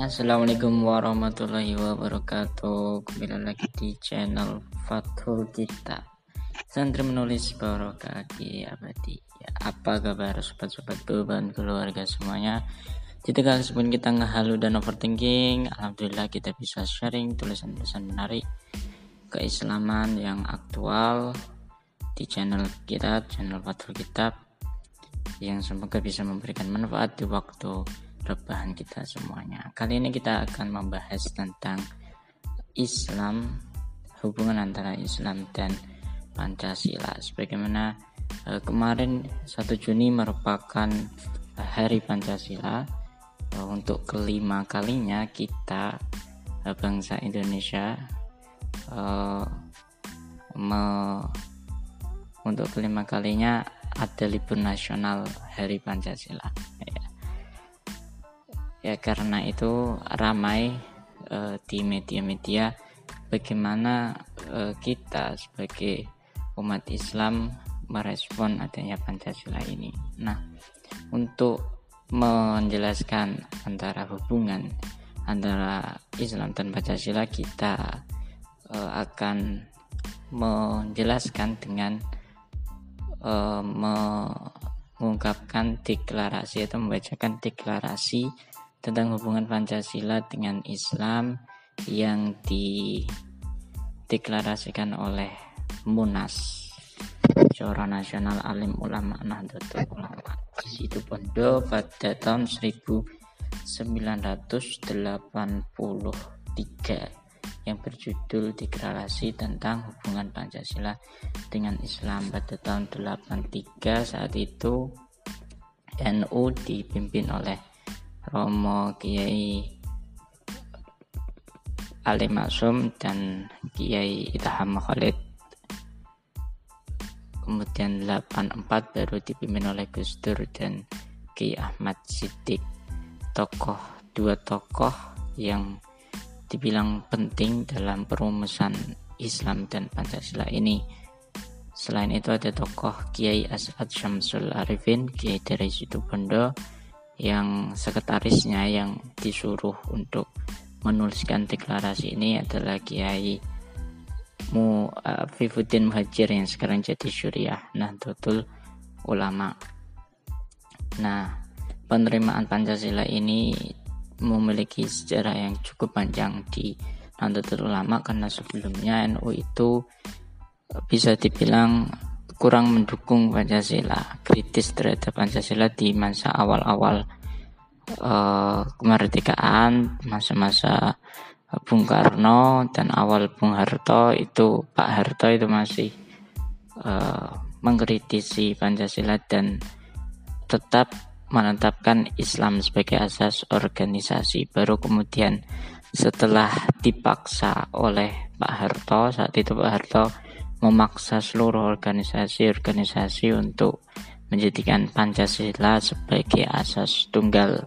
Assalamualaikum warahmatullahi wabarakatuh. Kembali lagi di channel Fathul Kita. Santri menulis barokah abadi. Ya, Apa kabar sobat-sobat beban keluarga semuanya? Jadi kali sebelum kita ngehalu dan overthinking Alhamdulillah kita bisa sharing tulisan-tulisan menarik Keislaman yang aktual Di channel kita, channel Fathul Kitab Yang semoga bisa memberikan manfaat di waktu rebahan kita semuanya. Kali ini kita akan membahas tentang Islam, hubungan antara Islam dan Pancasila. Sebagaimana eh, kemarin 1 Juni merupakan Hari Pancasila. Eh, untuk kelima kalinya kita eh, bangsa Indonesia eh, me, untuk kelima kalinya ada libur nasional Hari Pancasila. Ya karena itu ramai uh, di media-media bagaimana uh, kita sebagai umat Islam merespon adanya Pancasila ini. Nah, untuk menjelaskan antara hubungan antara Islam dan Pancasila kita uh, akan menjelaskan dengan uh, mengungkapkan deklarasi atau membacakan deklarasi tentang hubungan Pancasila dengan Islam yang dideklarasikan oleh Munas Syura Nasional Alim Ulama Nahdlatul Ulama. Situ Bondo pada tahun 1983 yang berjudul Deklarasi tentang Hubungan Pancasila dengan Islam. Pada tahun 83 saat itu NU dipimpin oleh Romo Kiai Ali Maksum dan Kiai Itaham Khalid. Kemudian 84 baru dipimpin oleh Gus Dur dan Kiai Ahmad Siddiq. Tokoh dua tokoh yang dibilang penting dalam perumusan Islam dan Pancasila ini. Selain itu ada tokoh Kiai Asad Syamsul Arifin Kiai dari Situbondo yang sekretarisnya yang disuruh untuk menuliskan deklarasi ini adalah Kiai Mu uh, Fifuddin Muhajir yang sekarang jadi Syuriah Nahdlatul Ulama. Nah, penerimaan Pancasila ini memiliki sejarah yang cukup panjang di Nahdlatul Ulama karena sebelumnya NU itu bisa dibilang kurang mendukung Pancasila, kritis terhadap Pancasila di masa awal-awal uh, kemerdekaan, masa-masa Bung Karno dan awal Bung Harto itu Pak Harto itu masih uh, mengkritisi Pancasila dan tetap menetapkan Islam sebagai asas organisasi. Baru kemudian setelah dipaksa oleh Pak Harto, saat itu Pak Harto memaksa seluruh organisasi-organisasi untuk menjadikan Pancasila sebagai asas tunggal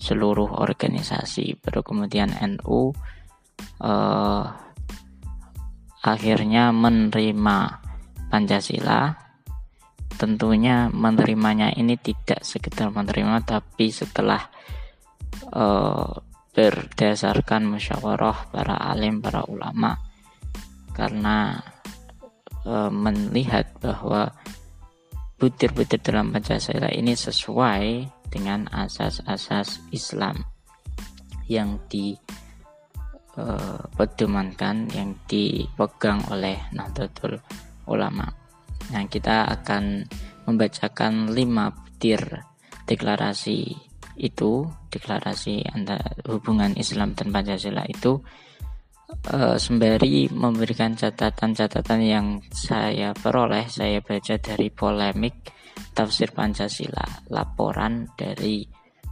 seluruh organisasi. Baru kemudian NU eh, akhirnya menerima Pancasila. Tentunya menerimanya ini tidak sekedar menerima, tapi setelah eh, berdasarkan musyawarah para alim, para ulama, karena e, melihat bahwa butir-butir dalam Pancasila ini sesuai dengan asas-asas Islam yang dipedomankan, e, yang dipegang oleh Nahdlatul Ulama. Nah, kita akan membacakan lima butir deklarasi itu, deklarasi antara hubungan Islam dan Pancasila itu uh, sembari memberikan catatan-catatan yang saya peroleh saya baca dari polemik tafsir Pancasila laporan dari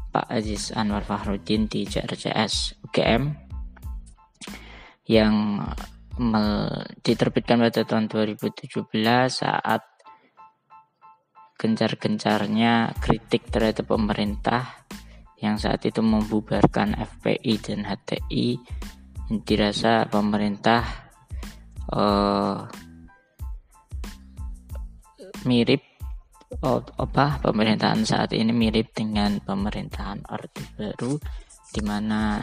Pak Aziz Anwar Fahrudin di JRCS UGM yang diterbitkan pada tahun 2017 saat gencar-gencarnya kritik terhadap pemerintah yang saat itu membubarkan FPI dan HTI dirasa pemerintah uh, mirip oh, apa pemerintahan saat ini mirip dengan pemerintahan Orde Baru di mana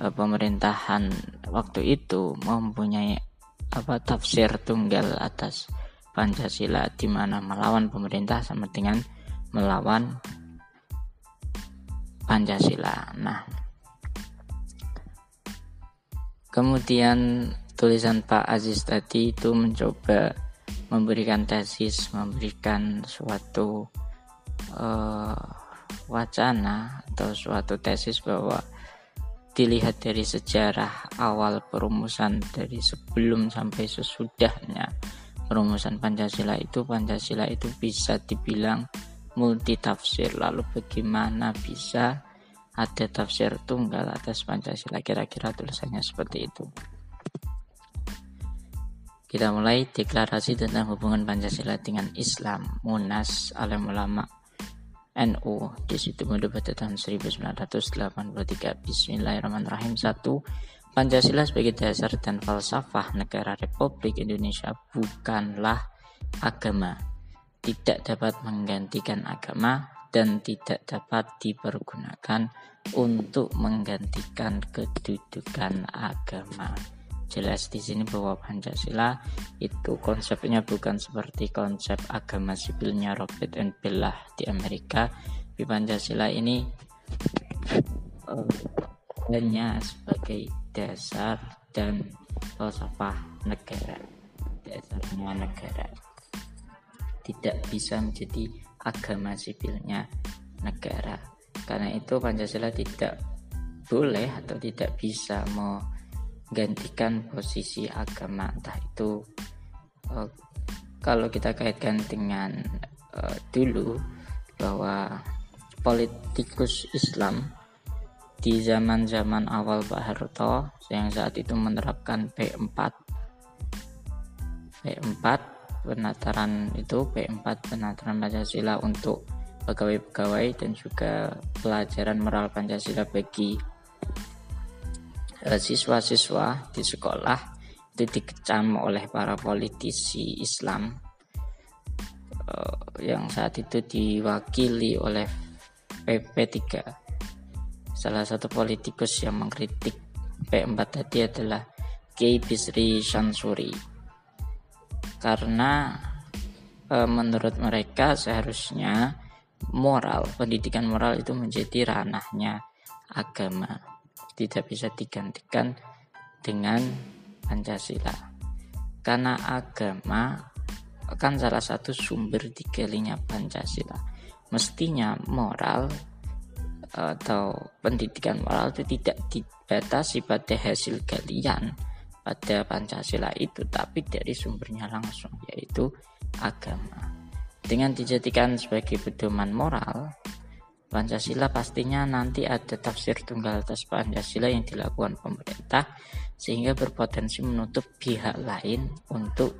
uh, pemerintahan waktu itu mempunyai apa tafsir tunggal atas Pancasila di mana melawan pemerintah sama dengan melawan Pancasila. Nah, kemudian tulisan Pak Aziz tadi itu mencoba memberikan tesis, memberikan suatu uh, wacana atau suatu tesis bahwa dilihat dari sejarah awal perumusan dari sebelum sampai sesudahnya perumusan Pancasila itu Pancasila itu bisa dibilang multi tafsir lalu bagaimana bisa ada tafsir tunggal atas Pancasila kira-kira tulisannya seperti itu. Kita mulai deklarasi tentang hubungan Pancasila dengan Islam. Munas Alam Ulama NU di situ pada tahun 1983 Bismillahirrahmanirrahim. 1 Pancasila sebagai dasar dan falsafah negara Republik Indonesia bukanlah agama. Tidak dapat menggantikan agama dan tidak dapat dipergunakan untuk menggantikan kedudukan agama jelas di sini bahwa Pancasila itu konsepnya bukan seperti konsep agama sipilnya Robert and Bella di Amerika. Di Pancasila ini uh, hanya sebagai dasar dan falsafah negara, dasarnya negara. Tidak bisa menjadi agama sipilnya negara. Karena itu Pancasila tidak boleh atau tidak bisa mau gantikan posisi agama entah itu uh, kalau kita kaitkan dengan uh, dulu bahwa politikus Islam di zaman-zaman awal Pak Harto yang saat itu menerapkan P4 P4 penataran itu P4 penataran Pancasila untuk pegawai-pegawai dan juga pelajaran moral Pancasila bagi Eh, siswa-siswa di sekolah itu dikecam oleh para politisi Islam uh, yang saat itu diwakili oleh PP3 salah satu politikus yang mengkritik P4 tadi adalah Kiai Bisri Shansuri karena uh, menurut mereka seharusnya moral pendidikan moral itu menjadi ranahnya agama tidak bisa digantikan dengan Pancasila. Karena agama kan salah satu sumber digalinya Pancasila. Mestinya moral atau pendidikan moral itu tidak dibatasi pada hasil galian pada Pancasila itu tapi dari sumbernya langsung yaitu agama. Dengan dijadikan sebagai pedoman moral, Pancasila pastinya nanti ada tafsir tunggal atas Pancasila yang dilakukan pemerintah sehingga berpotensi menutup pihak lain untuk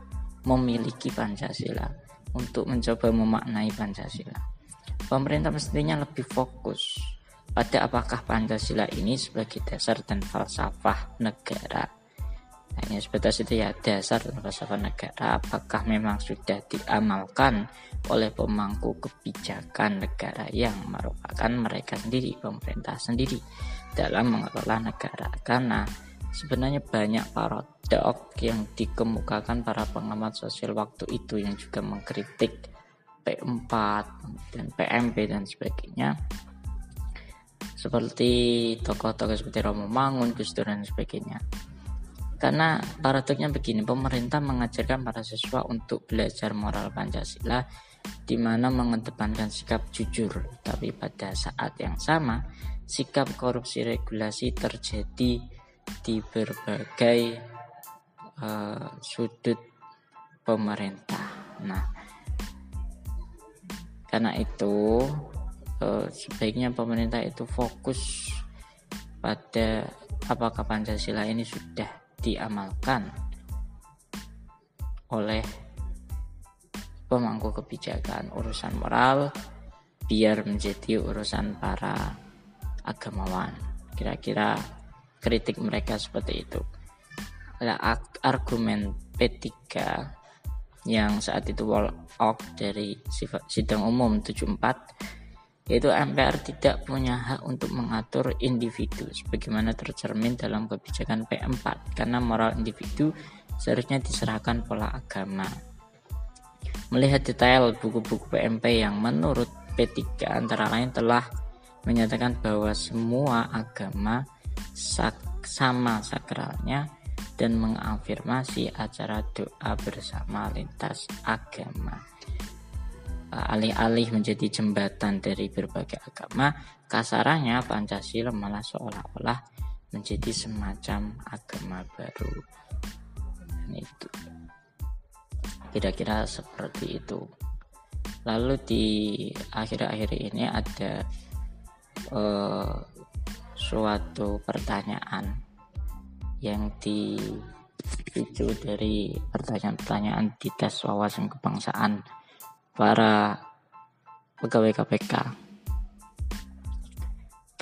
memiliki Pancasila, untuk mencoba memaknai Pancasila. Pemerintah mestinya lebih fokus pada apakah Pancasila ini sebagai dasar dan falsafah negara hanya sebatas itu ya dasar falsafah negara. Apakah memang sudah diamalkan oleh pemangku kebijakan negara yang merupakan mereka sendiri pemerintah sendiri dalam mengelola negara? Karena sebenarnya banyak paradok yang dikemukakan para pengamat sosial waktu itu yang juga mengkritik P4 dan PMP dan sebagainya. Seperti tokoh-tokoh seperti Romo Mangun, Gus Dur dan sebagainya karena paradoksnya begini, pemerintah mengajarkan para siswa untuk belajar moral Pancasila di mana mengedepankan sikap jujur, tapi pada saat yang sama sikap korupsi regulasi terjadi di berbagai uh, sudut pemerintah. Nah, karena itu uh, sebaiknya pemerintah itu fokus pada apakah Pancasila ini sudah diamalkan oleh pemangku kebijakan urusan moral biar menjadi urusan para agamawan. Kira-kira kritik mereka seperti itu. Ada argumen P3 yang saat itu wall out dari sidang umum 74 yaitu MPR tidak punya hak untuk mengatur individu sebagaimana tercermin dalam kebijakan P4 karena moral individu seharusnya diserahkan pola agama. Melihat detail buku-buku PMP yang menurut P3 antara lain telah menyatakan bahwa semua agama sak sama sakralnya dan mengafirmasi acara doa bersama lintas agama alih-alih menjadi jembatan dari berbagai agama, kasarannya Pancasila malah seolah-olah menjadi semacam agama baru. Dan itu kira-kira seperti itu. Lalu di akhir-akhir ini ada uh, suatu pertanyaan yang dipicu dari pertanyaan-pertanyaan di tes wawasan kebangsaan para pegawai KPK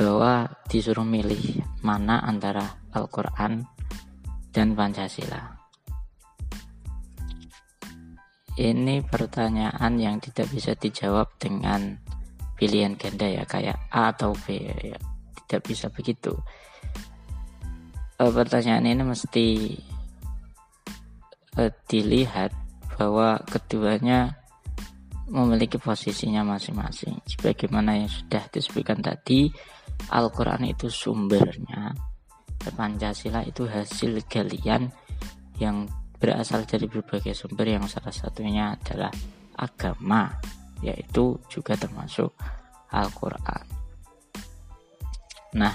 bahwa disuruh milih mana antara Al-Quran dan Pancasila. Ini pertanyaan yang tidak bisa dijawab dengan pilihan ganda ya kayak A atau B ya. Tidak bisa begitu. E, pertanyaan ini mesti e, dilihat bahwa keduanya memiliki posisinya masing-masing. Sebagaimana yang sudah disebutkan tadi, Al-Quran itu sumbernya, Pancasila itu hasil galian yang berasal dari berbagai sumber yang salah satunya adalah agama, yaitu juga termasuk Al-Quran. Nah,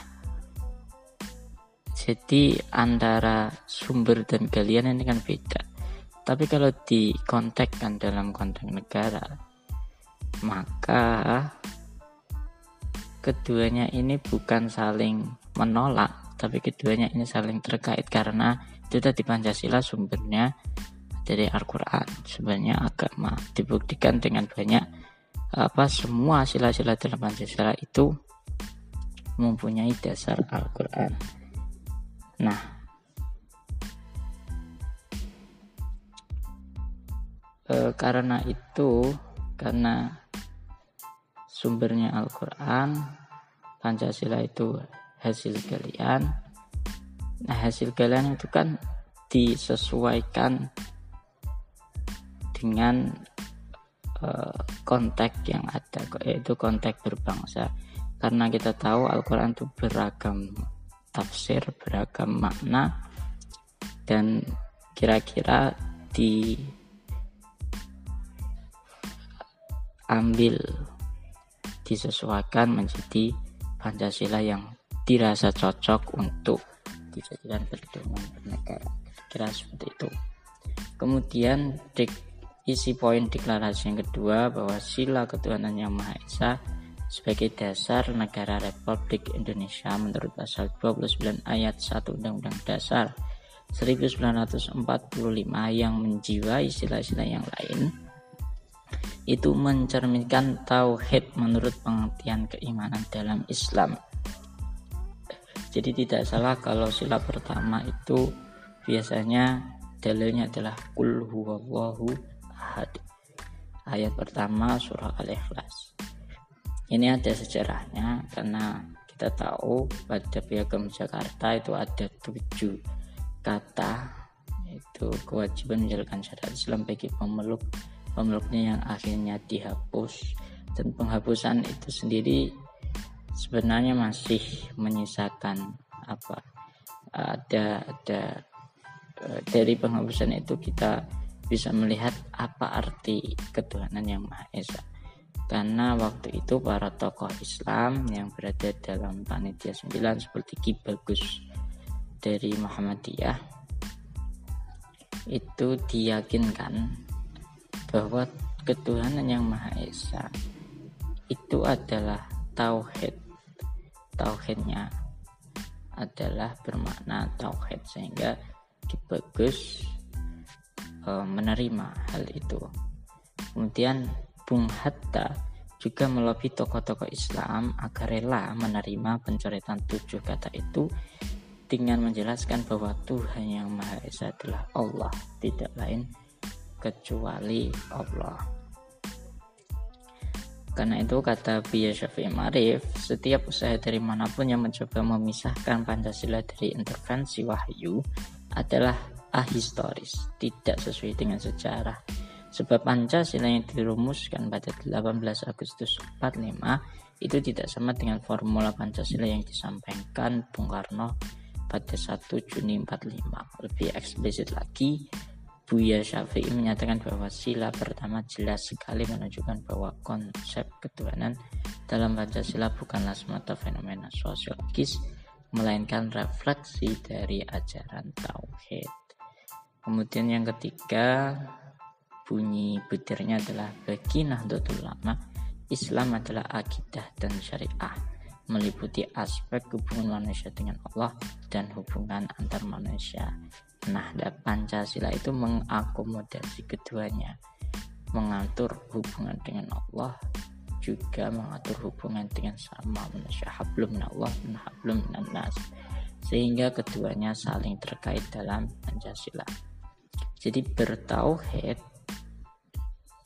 jadi antara sumber dan galian ini kan beda. Tapi kalau dikontekkan dalam konteks negara, maka keduanya ini bukan saling menolak, tapi keduanya ini saling terkait karena itu tadi Pancasila sumbernya dari Al-Quran, sebenarnya agama dibuktikan dengan banyak apa semua sila-sila dalam Pancasila itu mempunyai dasar Al-Quran. Nah, e, karena itu karena sumbernya Al-Quran Pancasila itu hasil kalian. Nah hasil kalian itu kan disesuaikan dengan e, konteks yang ada yaitu konteks berbangsa. Karena kita tahu Al-Quran itu beragam tafsir beragam makna dan kira-kira di ambil disesuaikan menjadi Pancasila yang dirasa cocok untuk dijadikan pedoman bernegara. Kira seperti itu. Kemudian dik, isi poin deklarasi yang kedua bahwa sila ketuhanan yang maha esa sebagai dasar negara Republik Indonesia menurut pasal 29 ayat 1 Undang-Undang Dasar 1945 yang menjiwai sila-sila yang lain itu mencerminkan tauhid menurut pengertian keimanan dalam Islam. Jadi tidak salah kalau sila pertama itu biasanya dalilnya adalah kul huwallahu ahad. Ayat pertama surah Al-Ikhlas. Ini ada sejarahnya karena kita tahu pada piagam Jakarta itu ada tujuh kata itu kewajiban menjalankan syariat Islam bagi pemeluk pemeluknya yang akhirnya dihapus. Dan penghapusan itu sendiri sebenarnya masih menyisakan apa ada ada e, dari penghapusan itu kita bisa melihat apa arti ketuhanan yang Maha Esa. Karena waktu itu para tokoh Islam yang berada dalam panitia 9 seperti Ki Bagus dari Muhammadiyah itu diyakinkan bahwa ketuhanan yang Maha Esa itu adalah tauhid. Tauhidnya adalah bermakna tauhid sehingga bagus e, menerima hal itu. Kemudian Bung Hatta juga melobi tokoh-tokoh Islam agar rela menerima pencoretan tujuh kata itu dengan menjelaskan bahwa Tuhan yang Maha Esa adalah Allah, tidak lain kecuali Allah. Karena itu kata Buya Syafi'i Marif, setiap usaha dari mana pun yang mencoba memisahkan Pancasila dari intervensi wahyu adalah ahistoris, tidak sesuai dengan sejarah. Sebab Pancasila yang dirumuskan pada 18 Agustus 45 itu tidak sama dengan formula Pancasila yang disampaikan Bung Karno pada 1 Juni 45. Lebih eksplisit lagi, Buya Syafi'i menyatakan bahwa sila pertama jelas sekali menunjukkan bahwa konsep ketuhanan dalam Pancasila bukanlah semata fenomena sosiologis, melainkan refleksi dari ajaran Tauhid. Kemudian yang ketiga, bunyi butirnya adalah bagi Nahdlatul Ulama, Islam adalah akidah dan syariah, meliputi aspek hubungan manusia dengan Allah dan hubungan antar manusia Nah, Pancasila itu mengakomodasi keduanya, mengatur hubungan dengan Allah, juga mengatur hubungan dengan sama manusia hablum Allah dan hablum nas sehingga keduanya saling terkait dalam Pancasila. Jadi bertauhid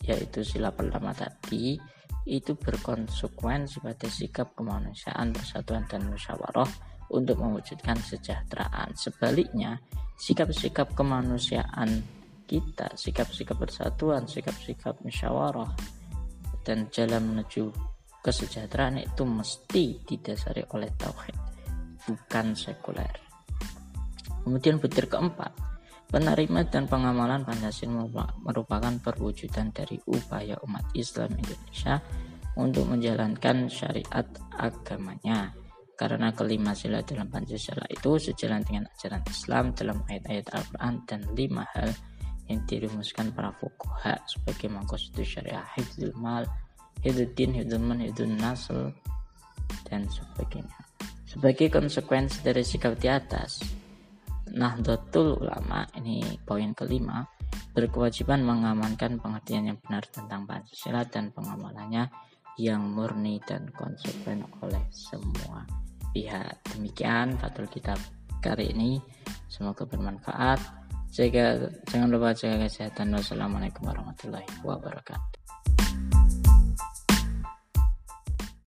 yaitu sila pertama tadi itu berkonsekuensi pada sikap kemanusiaan, persatuan dan musyawarah untuk mewujudkan kesejahteraan. Sebaliknya, sikap-sikap kemanusiaan kita, sikap-sikap persatuan, sikap-sikap musyawarah dan jalan menuju kesejahteraan itu mesti didasari oleh tauhid, bukan sekuler. Kemudian butir keempat, penerima dan pengamalan Pancasila merupakan perwujudan dari upaya umat Islam Indonesia untuk menjalankan syariat agamanya karena kelima sila dalam Pancasila itu sejalan dengan ajaran Islam dalam ayat-ayat Al-Quran dan lima hal yang dirumuskan para fukuha sebagai mengkonstitusi syariah hifdzul mal, hiduddin, hifdzul man, nasl, dan sebagainya. Sebagai konsekuensi dari sikap di atas, Nahdlatul Ulama, ini poin kelima, berkewajiban mengamankan pengertian yang benar tentang Pancasila dan pengamalannya yang murni dan konsekuen oleh semua pihak. Demikian Fatul Kitab kali ini. Semoga bermanfaat. Jaga, jangan lupa jaga kesehatan. Wassalamualaikum warahmatullahi wabarakatuh.